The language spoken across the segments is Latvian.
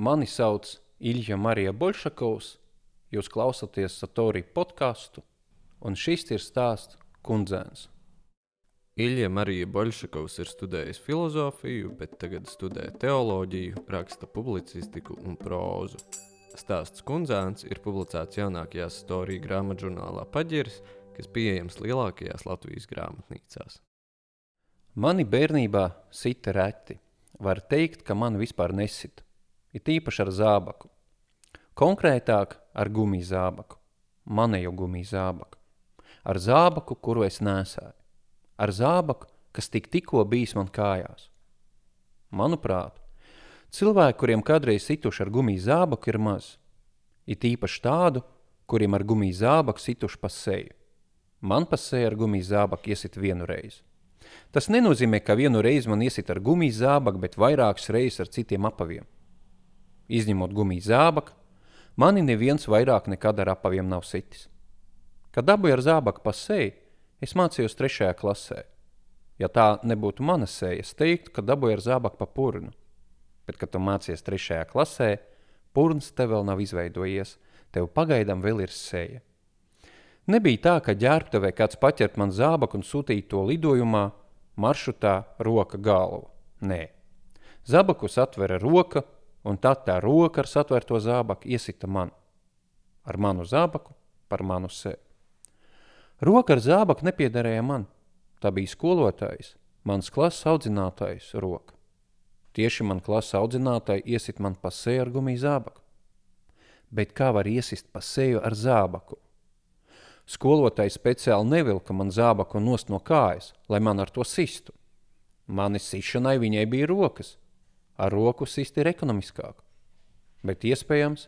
Mani sauc Ilja Marija Bolšakovs, jūs klausāties Satori podcastu, un šis ir stāsts kundzēns. Ilja Marija Bolšakovs ir studējis filozofiju, bet tagad studē teoloģiju, raksta publicistiku un prózu. Stāsts kundzēns ir publicēts jaunākajā storija grāmatžurnālā Paģeris, kas pieejams lielākajās Latvijas grāmatnīcās. Mani bērnībā sita reti. Var teikt, ka man vispār nesita. Ir tīpaši ar zābaku. Konkrētāk ar gumiju zābaku. Manējo gumiju zābaku. Ar zābaku, kuru es nesēju. Ar zābaku, kas tik tikko bijis man kājās. Manuprāt, cilvēki, kuriem kādreiz situši ar gumiju zābaku, ir maz. Ir tīpaši tādu, kuriem ar gumiju zābaku situši pa seju. Man pa seju ar gumiju zābaku iesit vienu reizi. Tas nenozīmē, ka vienu reizi man iesit ar gumiju zābaku, bet vairākas reizes ar citiem apaviem. Izņemot gumiju zābaku, mani neviens vairāk nekad ar apaviem nav sitis. Kad dabūju ar zābaku pa seju, es mācījos trešajā klasē. Ja tā nebūtu mana seja, es teiktu, ka dabūju ar zābaku pa purnu. Bet, kad tu mācies trešajā klasē, purns tev vēl nav izveidojies, tev pagaidām vēl ir seja. Nebija tā, ka ģērbtuvē kāds paķert man zābaku un sūtīja to lidojumā, maršrutā roka galva. Nē. Zabakus atvera roka, un tad tā roka ar satvērto zābaku iesita man. Ar manu zābaku par manu sevi. Roka ar zābaku nepiederēja man. Tā bija skolotājs, mans klases audzinātājs roka. Tieši man klases audzinātāji iesit man pa seju ar gumiju zābaku. Bet kā var iesist pa seju ar zābaku? Skolotājs speciāli nevilka man zābaku nost no kājas, lai man ar to sistu. Mani sišanai viņai bija rokas. Ar roku sist ir ekonomiskāk. Bet iespējams,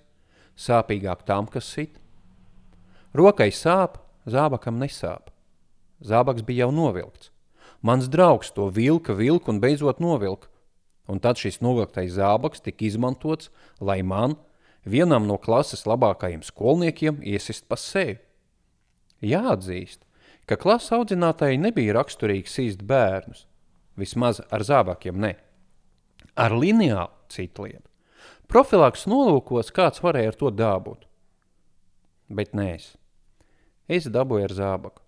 sāpīgāk tām, kas sit. Rokai sāp, zābakam nesāp. Zābaks bija jau novilkts. Mans draugs to vilka, vilka un beidzot novilka. Un tad šis novilktais zābaks tika izmantots, lai man, vienam no klases labākajiem skolniekiem, iesist pa seju. Jāatzīst, ka klases audzinātāji nebija raksturīgi sīst bērnus, vismaz ar zābakiem ne. Ar lineālu citu lietu. Profilaks nolūkos kāds varēja ar to dabūt. Bet nē, es. Es dabūju ar zābaku.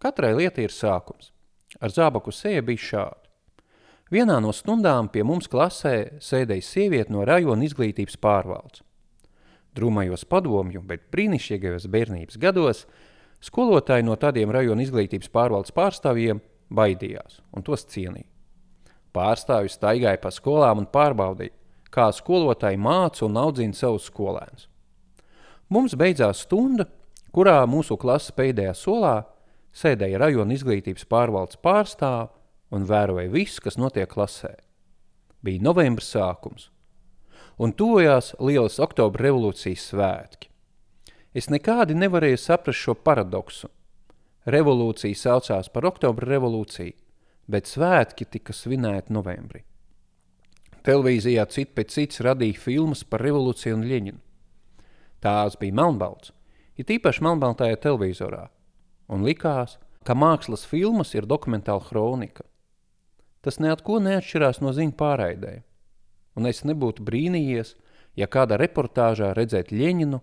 Katrai lietai ir sākums. Ar zābaku seja bija šādi. Vienā no stundām pie mums klasē sēdēja sieviete no rajona izglītības pārvaldes. Drūmajos padomju, bet brīnišķīgajos bērnības gados skolotāji no tādiem rajona izglītības pārvaldes pārstāvjiem baidījās un tos cienīja. Pārstāvji staigāja pa skolām un pārbaudīja, kā skolotāji māca un audzina savus skolēnus. Mums beidzās stunda, kurā mūsu klases pēdējā solā sēdēja rajona izglītības pārvaldes pārstāvi un vēroja visu, kas notiek klasē. Bija novembris sākums – un tuvojās lielas oktobra revolūcijas svētki. Es nekādi nevarēju saprast šo paradoksu. Revolūcija saucās par oktobra revolūciju, bet svētki tika svinēti novembrī. Televīzijā cit pēc cits radīja filmas par revolūciju un Ļeņinu. Tās bija melnbalts, ir tīpaši melnbaltajā televizorā, un likās, ka mākslas filmas ir dokumentāla hronika. Tas neatko neatšķirās no ziņu pārraidēm un es nebūtu brīnījies, ja kādā reportāžā redzēt Ļeņinu,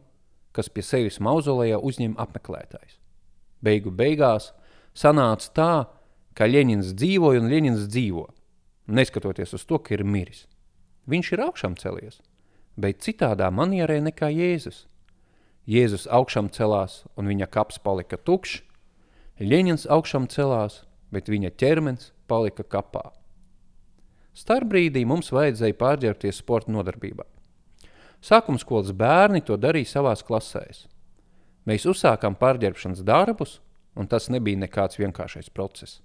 kas pie sevis mauzolejā uzņem apmeklētājs. Beigu beigās sanāca tā, ka Ļeņins dzīvoja un Ļeņins dzīvo, neskatoties uz to, ka ir miris. Viņš ir augšām celies, bet citādā manierē nekā Jēzus. Jēzus augšām celās un viņa kaps palika tukšs, Ļeņins augšām celās, bet viņa ķermenis palika kapā. Starbrīdī mums vajadzēja pārģērbties sporta nodarbībā. Sākuma skolas bērni to darīja savās klasēs. Mēs uzsākām pārģērbšanas darbus, un tas nebija nekāds vienkāršais process.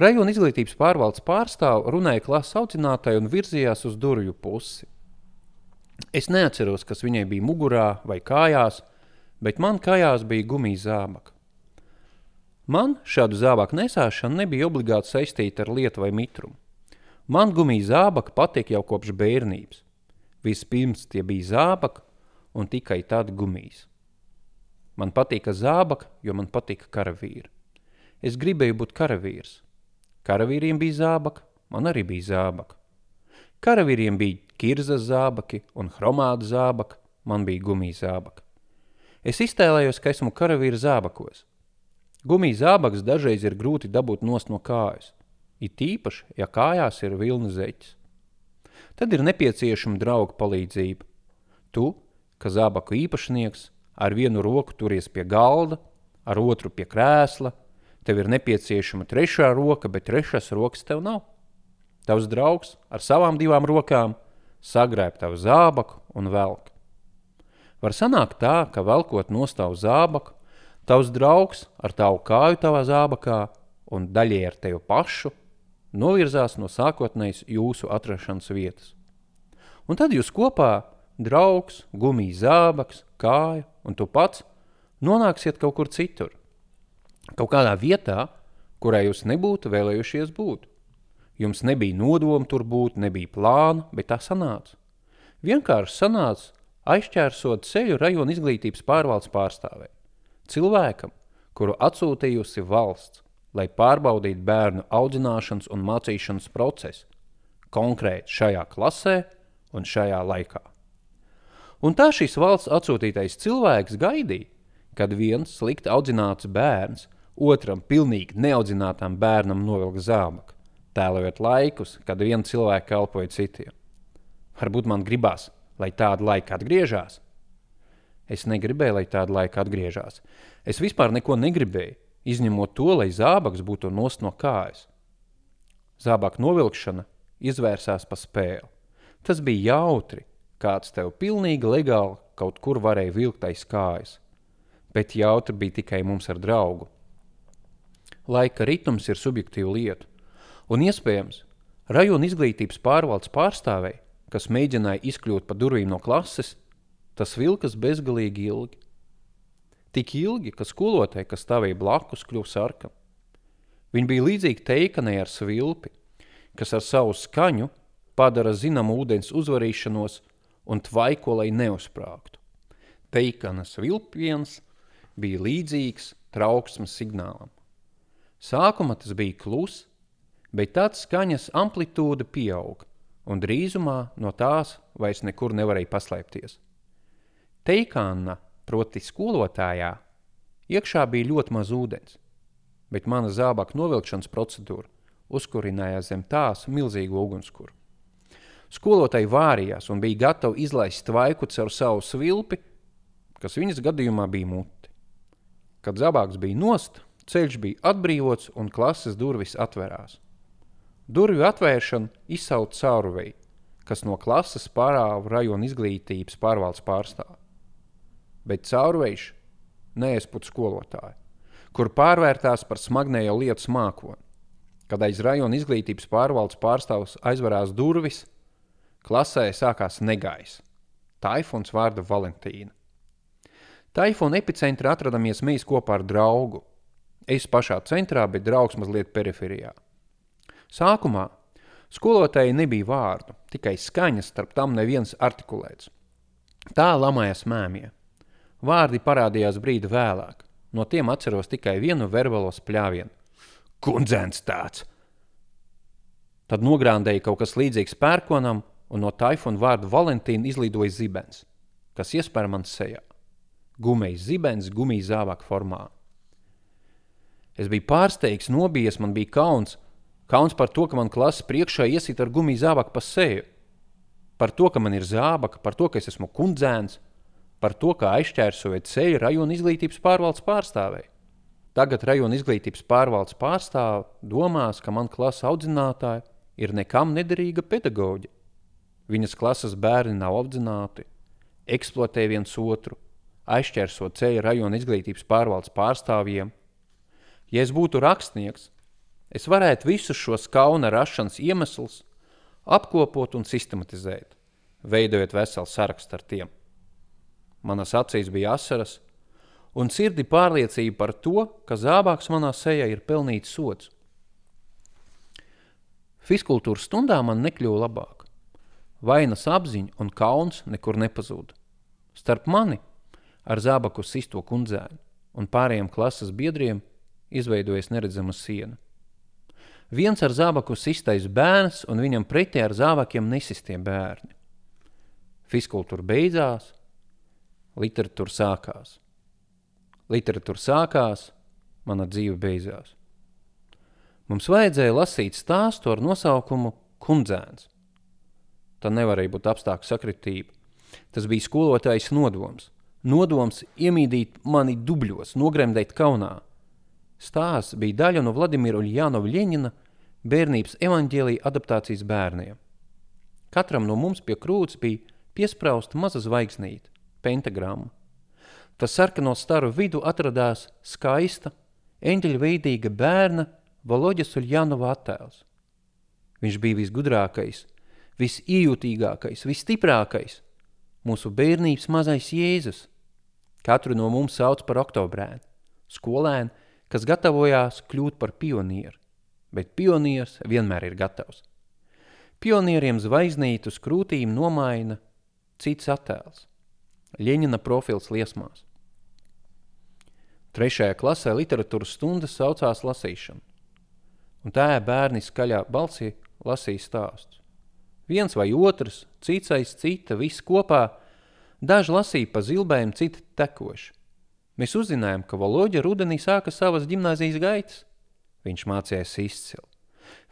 Rajona izglītības pārvaldes pārstāv runāja klases audzinātāji un virzījās uz durvju pusi. Es neatceros, kas viņai bija mugurā vai kājās, bet man kājās bija gumijas zābaka. Man šādu zābaku nesāšana nebija obligāti saistīta ar lietu vai mitrumu. Man gumija zābaka patīk jau kopš bērnības. Vispirms tie bija zābaka un tikai tad gumijas. Man patika zābaka, jo man patika karavīri. Es gribēju būt karavīrs. Karavīriem bija zābaka, man arī bija zābaka. Karavīriem bija kirzas zābaki un hromāta zābaka, man bija gumijas zābaka. Es iztēlējos, ka esmu karavīra zābakos. Gumijas zābaks dažreiz ir grūti dabūt nost no kājas, it īpaši, ja kājās ir vilna zeķis. Tad ir nepieciešama drauga palīdzība. Tu, ka zābaku īpašnieks, ar vienu roku turies pie galda, ar otru pie krēsla, tev ir nepieciešama trešā roka, bet trešās rokas tev nav. Tavs draugs ar savām divām rokām sagrēb tavu zābaku un velk. Var sanākt tā, ka velkot nostāvu zābaku, tavs draugs ar tavu kāju tavā zābakā un daļai ar tevi pašu novirzās no sākotnējas jūsu atrašanās vietas. Un tad jūs kopā, draugs, gumijas zābaks, kāja un tu pats, nonāksiet kaut kur citur. Kaut kādā vietā, kurā jūs nebūtu vēlējušies būt. Jums nebija nodoma tur būt, nebija plāna, bet tā sanāca. Vienkārši sanāca aizķērsot ceļu rajona izglītības pārvaldes pārstāvē. Cilvēkam, kuru atsūtījusi valsts, lai pārbaudītu bērnu audzināšanas un mācīšanas procesu, konkrēti šajā klasē un šajā laikā. Un tā šīs valsts atsūtītais cilvēks gaidīja, kad viens slikti audzināts bērns otram pilnīgi neaudzinātam bērnam novilka zābaku, tēlojot laikus, kad viena cilvēka kalpoja citiem. Varbūt man gribās, lai tāda laika atgriežas. Es negribēju, lai tāda laika atgriežas. Es vispār neko negribēju izņemot to, lai zābaks būtu nost no kājas. Zābaka novilkšana izvērsās pa spēli. Tas bija jautri, kāds tev pilnīgi legāli kaut kur varēja vilkt aiz kājas, bet jautri bija tikai mums ar draugu. Laika ritms ir subjektīva lieta, un iespējams, rajona izglītības pārvaldes pārstāvēji, kas mēģināja izkļūt pa durvīm no klases, tas vilkas bezgalīgi ilgi. Tik ilgi, ka skolotāji, kas stāvēja blakus, kļuva sarkani. Viņi bija līdzīgi teikanai ar svilpi, kas ar savu skaņu padara zināmu ūdens uzvarīšanos un tvaiko, lai neuzsprāgtu. Teikanas vilpiens bija līdzīgs trauksmes signālam. Sākumā tas bija kluss, bet tad skaņas amplitūda pieauga, un drīzumā no tās vairs nekur nevarēja paslēpties. Teikāna proti skolotājā, iekšā bija ļoti maz ūdens, bet mana zābaka novilkšanas procedūra uzkurinājās zem tās milzīgu ugunskura. Skolotāji vārījās un bija gatavi izlaist tvaiku caur savu svilpi, kas viņas gadījumā bija muti. Kad zābaks bija nost, ceļš bija atbrīvots un klases durvis atvērās. Durvju atvēršana izsauca caurvēju, kas no klases pārāva rajona izglītības pārvaldes pārstāvu bet caurveiš neizput skolotāju, kur pārvērtās par smagnējo lietu mākoni. Kad aiz rajona izglītības pārvaldes pārstāvs aizvarās durvis, klasē sākās negaiss. Taifons vārda Valentīna. Taifona epicentrā atrodamies mēs kopā ar draugu. Es pašā centrā, bet draugs mazliet periferijā. Sākumā skolotāji nebija vārdu, tikai skaņas, starp tam neviens artikulēts. Tā lamājas mēmie. Vārdi parādījās brīdi vēlāk. No tiem atceros tikai vienu verbālo spļāvienu. Kundzēns tāds! Tad nogrāndēja kaut kas līdzīgs pērkonam, un no taifuna vārda Valentīna izlidoja zibens, kas iespēja man sejā. Gumejs zibens, gumijas zābaka formā. Es biju pārsteigts, nobijies, man bija kauns. Kauns par to, ka man klases priekšā iesīt ar gumijas zābaku pa seju. Par to, ka man ir zābaka, par to, ka es esmu kundzēns, par to, kā aizķērsojot ceļu rajona izglītības pārvaldes pārstāvēji. Tagad rajona izglītības pārvaldes pārstāve domās, ka man klases audzinātāja ir nekam nederīga pedagoģe. Viņas klases bērni nav audzināti, eksploatē viens otru, aizķērsot ceļu rajona izglītības pārvaldes pārstāvjiem. Ja es būtu rakstnieks, es varētu visus šos kauna rašanas iemeslus apkopot un sistematizēt, veidojot veselu sarakstu ar tiem manas acīs bija asaras, un sirdi pārliecība par to, ka zābāks manā sejā ir pelnīts sots. Fiskultūras stundā man nekļuva labāk. Vainas apziņa un kauns nekur nepazuda. Starp mani ar zābaku sisto kundzēnu un pārējiem klases biedriem izveidojas neredzama siena. Viens ar zābaku sistais bērns un viņam pretī ar zābakiem nesistie bērni. Fiskultūra beidzās, literatūra sākās. Literatūra sākās, mana dzīve beidzās. Mums vajadzēja lasīt stāstu ar nosaukumu Kundzēns. Tā nevarēja būt apstākļu sakritība. Tas bija skolotājs nodoms. Nodoms iemīdīt mani dubļos, nogremdēt kaunā. Stāsts bija daļa no Vladimira Uljānova Ļeņina bērnības evaņģēlīja adaptācijas bērniem. Katram no mums pie krūts bija piesprausta maza zvaigznīte, pentagramma. Tas sarkano staru vidu atradās skaista, eņģeļveidīga bērna Valoģas Uljānova attēls. Viņš bija visgudrākais, visījūtīgākais, visstiprākais, mūsu bērnības mazais Jēzus. Katru no mums sauc par oktobrēnu, skolēnu, kas gatavojās kļūt par pionieru, bet pionieris vienmēr ir gatavs. Pionieriem zvaigznīt uz krūtīm nomaina cits attēls – Ļeņina profils liesmās. Trešajā klasē literatūras stundas saucās lasīšana, un tā bērni skaļā balsī lasīja stāstus. Viens vai otrs, cits aiz cita, viss kopā, daži lasīja pa zilbēm, citi tekoši. Mēs uzzinājām, ka Valoģa rudenī sāka savas ģimnāzijas gaitas. Viņš mācījās izcili.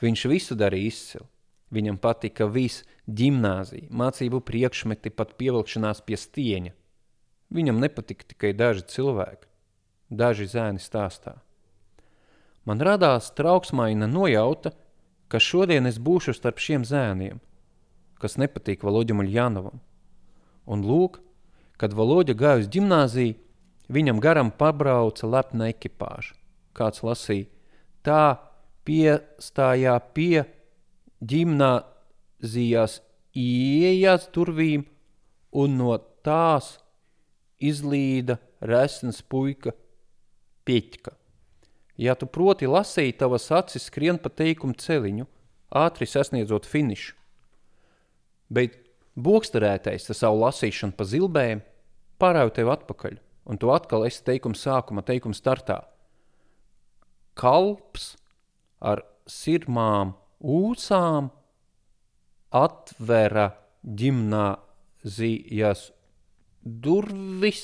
Viņš visu darīja izcili. Viņam patika viss ģimnāzija, mācību priekšmeti, pat pievilkšanās pie stieņa. Viņam nepatika tikai daži cilvēki, daži zēni stāstā. Man radās trauksmaina nojauta, ka šodien es būšu starp šiem zēniem, kas nepatīk Valoģam Uljānovam. Un lūk, kad Valoģa gāja uz ģimnāziju, viņam garam pabrauca lepna ekipāža. Kāds lasīja, tā piestājā pie ģimnāzijas ieejas durvīm un no tās izlīda resns puika pieķka. Ja tu proti lasīt, tavas acis skrien pa teikumu celiņu, ātri sasniedzot finišu. Bet boksterētais ar savu lasīšanu pa zilbēm pārāju tev atpakaļ, un tu atkal esi teikuma sākuma, teikuma startā. Kalps ar sirmām ūsām atvera ģimnāzijas durvis,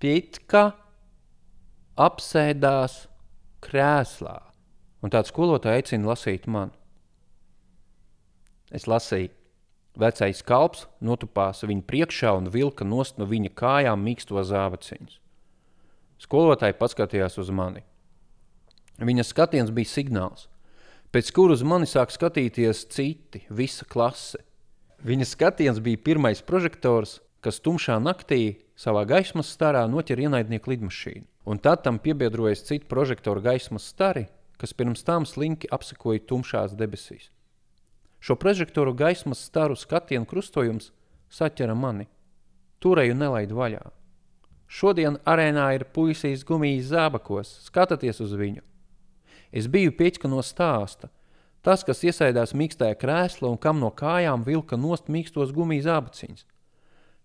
pietka apsēdās krēslā, un tāds skolotāja aicina lasīt man. Es lasīju, vecais kalps notupās viņa priekšā un vilka nost no viņa kājām mīksto zāvaciņus. Skolotāji paskatījās uz mani. Viņa skatiens bija signāls, pēc kura uz mani sāk skatīties citi, visa klase. Viņa skatiens bija pirmais prožektors, kas tumšā naktī savā gaismas starā noķer ienaidnieku lidmašīnu. Un tad tam piebiedrojas citi prožektoru gaismas stari, kas pirms tam slinki apsekoja tumšās debesīs. Šo prožektoru gaismas staru skatienu krustojums saķera mani. Turēju nelaidu vaļā. Šodien arēnā ir puisīs gumijas zābakos, skatieties uz viņu. Es biju pieķka no stāsta. Tas, kas iesaidās mīkstajā krēslā un kam no kājām vilka nost mīkstos gumijas zābaciņus.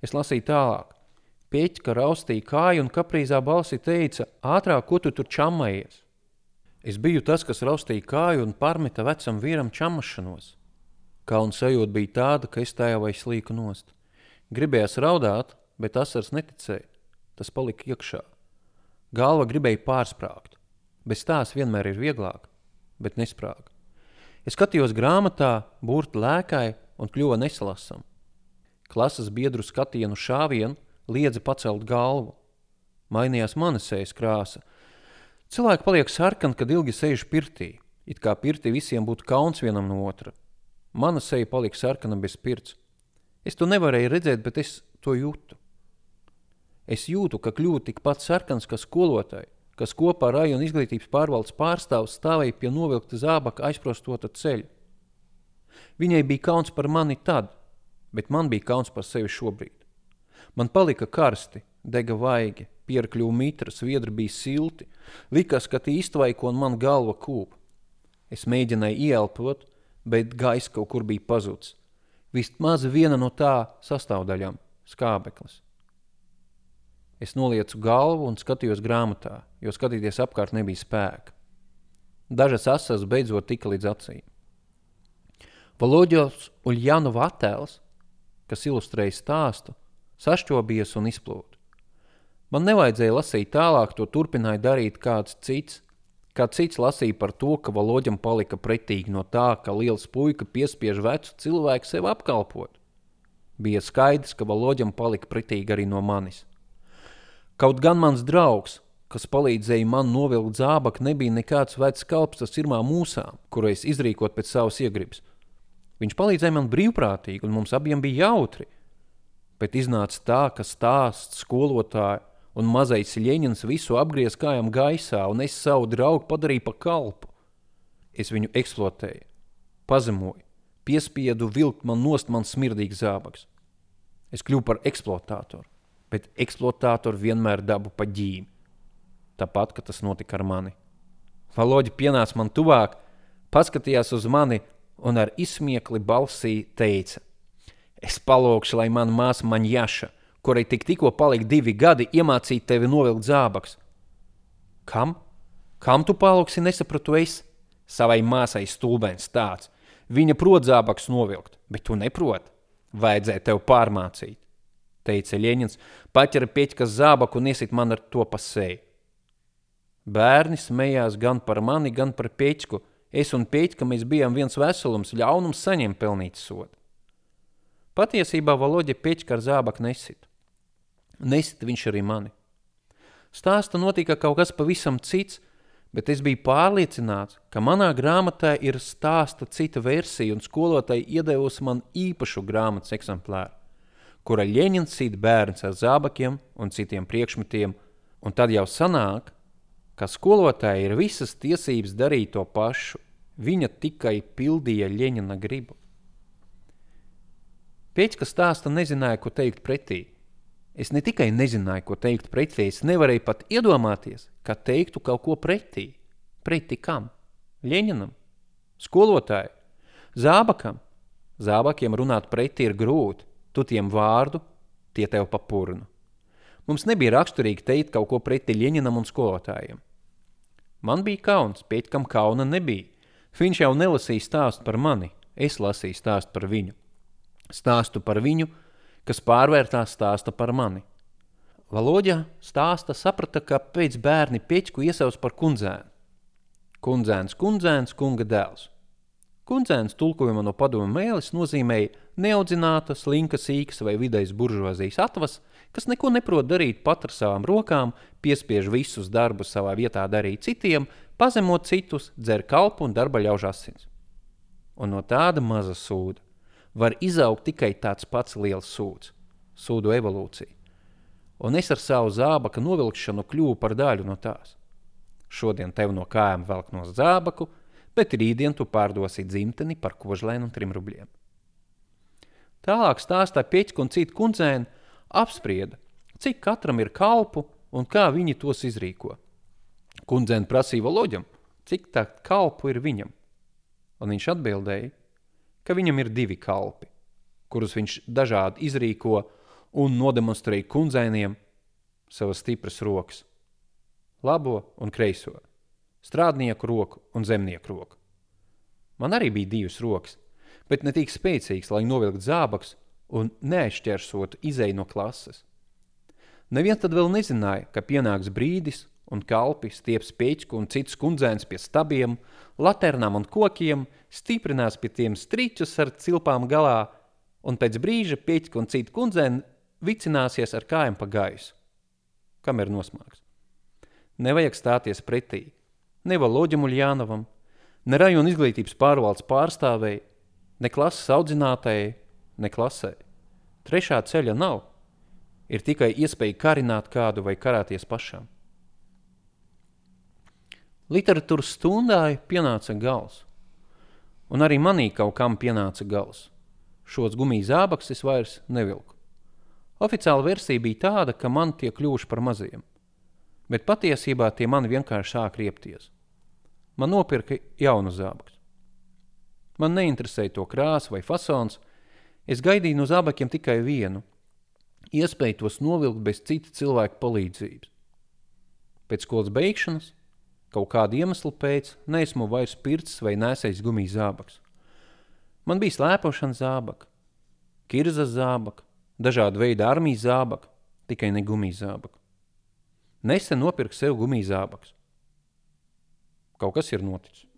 Es lasīju tālāk. Pieķa raustīja kāju un kaprīzā balsi teica, ātrāk, ko tu tur čamājies? Es biju tas, kas raustīja kāju un parmeta vecam vīram čamašanos. Kauna sajūta bija tāda, ka es tajā vai slīku nost. Gribējās raudāt, bet asars neticēja. Tas palika iekšā. Galva gribēja pārsprāgt. Bez tās vienmēr ir vieglāk, bet nesprāg. Es skatījos grāmatā, burti lēkai un kļuva nesalasam. Klases biedru skatienu šāvienu liedza pacelt galvu. Mainījās mana sejas krāsa. Cilvēki paliek sarkani, kad ilgi sēž pirtī, it kā pirtī visiem būtu kauns vienam no otra. Mana seja palika sarkana bez pirts. Es to nevarēju redzēt, bet es to jūtu. Es jūtu, ka kļūtu tikpat sarkans kā skolotāji, kas kopā ar rajona izglītības pārvaldes pārstāvs stāvēja pie novilkta zābaka aizprostota ceļa. Viņai bija kauns par mani tad, bet man bija kauns par sevi šobrīd. Man palika karsti, dega vaigi, pierakļuva mitras, viedri bija silti, likās, ka tie iztvaiko un man galva kūp. Es mēģināju ieelpot, bet gaisa kaut kur bija pazudis. Vismaz viena no tā sastāvdaļām – skābeklis. Es noliecu galvu un skatījos grāmatā, jo skatīties apkārt nebija spēka. Dažas asas beidzot tika līdz acīm. Valoģos Uljānova attēls kas ilustrēja stāstu, sašķobies un izplūda. Man nevajadzēja lasīt tālāk, to turpināja darīt kāds cits. Kāds cits lasīja par to, ka valoģam palika pretīgi no tā, ka liels puika piespiež vecu cilvēku sev apkalpot. Bija skaidrs, ka valoģam palika pretīgi arī no manis. Kaut gan mans draugs, kas palīdzēja man novilkt zābaku, nebija nekāds vecs kalps tas irmā mūsām, kuru es izrīkot pēc savas iegribas. Viņš palīdzēja man brīvprātīgi, un mums abiem bija jautri. Bet iznāca tā, ka stāsts skolotāja un mazais Ļeņins visu apgriez kājām gaisā, un es savu draugu padarīju par kalpu. Es viņu eksploatēju, pazemoju, piespiedu vilkt man nost man smirdīgs zābaks. Es kļuvu par eksploatātoru, bet eksploatātoru vienmēr dabu pa ģīmi. Tāpat, ka tas notika ar mani. Valoģi pienāca man tuvāk, paskatījās uz mani un ar izsmiekli balsī teica: Es palūkšu, lai mana māsa man jāša kurai tik tikko palika divi gadi, iemācīt tevi novilkt zābaks. Kam? Kam tu palūksi, nesapratu es? Savai māsai stulbens tāds. Viņa prot zābaks novilkt, bet tu neproti. Vajadzēja tev pārmācīt, teica Ļeņins, paķera pieķkas zābaku un iesit man ar to pasēju. Bērni smējās gan par mani, gan par pieķku. Es un pieķka mēs bijām viens veselums, ļaunums saņem pelnīt sodu. Patiesībā Valoģa pieķka ar zābaku nesit. Nesit viņš arī mani. Stāsta notika kaut kas pavisam cits, bet es biju pārliecināts, ka manā grāmatā ir stāsta cita versija, un skolotāji iedevusi man īpašu grāmatas eksemplāru, kura Ļeņins sīt bērns ar zābakiem un citiem priekšmetiem, un tad jau sanāk, ka skolotāji ir visas tiesības darīt to pašu. Viņa tikai pildīja Ļeņina gribu. Pēc, ka stāsta nezināja, ko teikt pretī, Es ne tikai nezināju, ko teikt pretī, es nevarēju pat iedomāties, ka teiktu kaut ko pretī. Pretī kam? Ļeņinam, skolotāju, zābakam. Zābakiem runāt pretī ir grūti, tu tiem vārdu, tie tev papurnu. Mums nebija raksturīgi teikt kaut ko pretī Ļeņinam un skolotājiem. Man bija kauns, pēc kam kauna nebija. Viņš jau nelasīja stāstu par mani, es lasīju stāstu par viņu. Stāstu par viņu – kas pārvērtās stāsta par mani. Valoģa stāsta saprata, ka pēc bērni pieķku iesauc par kundzēnu. Kundzēns, kundzēns, kunga dēls. Kundzēns tulkojuma no padomu mēlis nozīmēja neaudzināta, slinka, sīkas vai vidējas buržuazijas atvas, kas neko neprot darīt pat ar savām rokām, piespiež visus darbus savā vietā darīt citiem, pazemot citus, dzer kalpu un darba ļauž asins. Un no tāda maza sūda var izaugt tikai tāds pats liels sūds, sūdu evolūcija. Un es ar savu zābaka novilkšanu kļuvu par daļu no tās. Šodien tev no kājām velk no zābaku, bet rītdien tu pārdosi dzimteni par kožlēnu un trim rubļiem. Tālāk stāstā pieķka un cita kundzēna apsprieda, cik katram ir kalpu un kā viņi tos izrīko. Kundzēna prasīja loģam, cik tā kalpu ir viņam, un viņš atbildēja, ka viņam ir divi kalpi, kurus viņš dažādi izrīko un nodemonstrēja kundzēniem savas stipras rokas - labo un kreiso, strādnieku roku un zemnieku roku. Man arī bija divas rokas, bet ne tik spēcīgas, lai novilktu zābaks un neaizķersotu izēju no klases. Neviens tad vēl nezināja, ka pienāks brīdis, un kalpi stieps pēķku un citus kundzēns pie stabiem, laternām un kokiem, stiprinās pie tiem striķus ar cilpām galā, un pēc brīža pēķka un citu kundzēni vicināsies ar kājām pa gaisu. Kam ir nosmāks? Nevajag stāties pretī. Ne Valoģam Uljānovam, ne rajona izglītības pārvaldes pārstāvēji, ne klases audzinātājai, ne klasē. Trešā ceļa nav. Ir tikai iespēja karināt kādu vai karāties pašam. Literatūras stundai pienāca gals. Un arī manī kaut kam pienāca gals. Šos gumijas zābaks es vairs nevilku. Oficiāla versija bija tāda, ka man tie kļuvuši par maziem. Bet patiesībā tie man vienkārši sāk riepties. Man nopirka jaunu zābakus. Man neinteresēja to krāsa vai fasons. Es gaidīju no zābakiem tikai vienu – iespēju tos novilkt bez cita cilvēka palīdzības. Pēc skolas beigšanas Kaut kāda iemesla pēc neesmu vairs pircis vai nesējis gumijas zābaks. Man bija slēpošana zābaka. kirzas zābaka, dažādu veidu armijas zābaka, tikai ne gumijas zābaka. Nesen nopirku sev gumijas zābakus. Kaut kas ir noticis.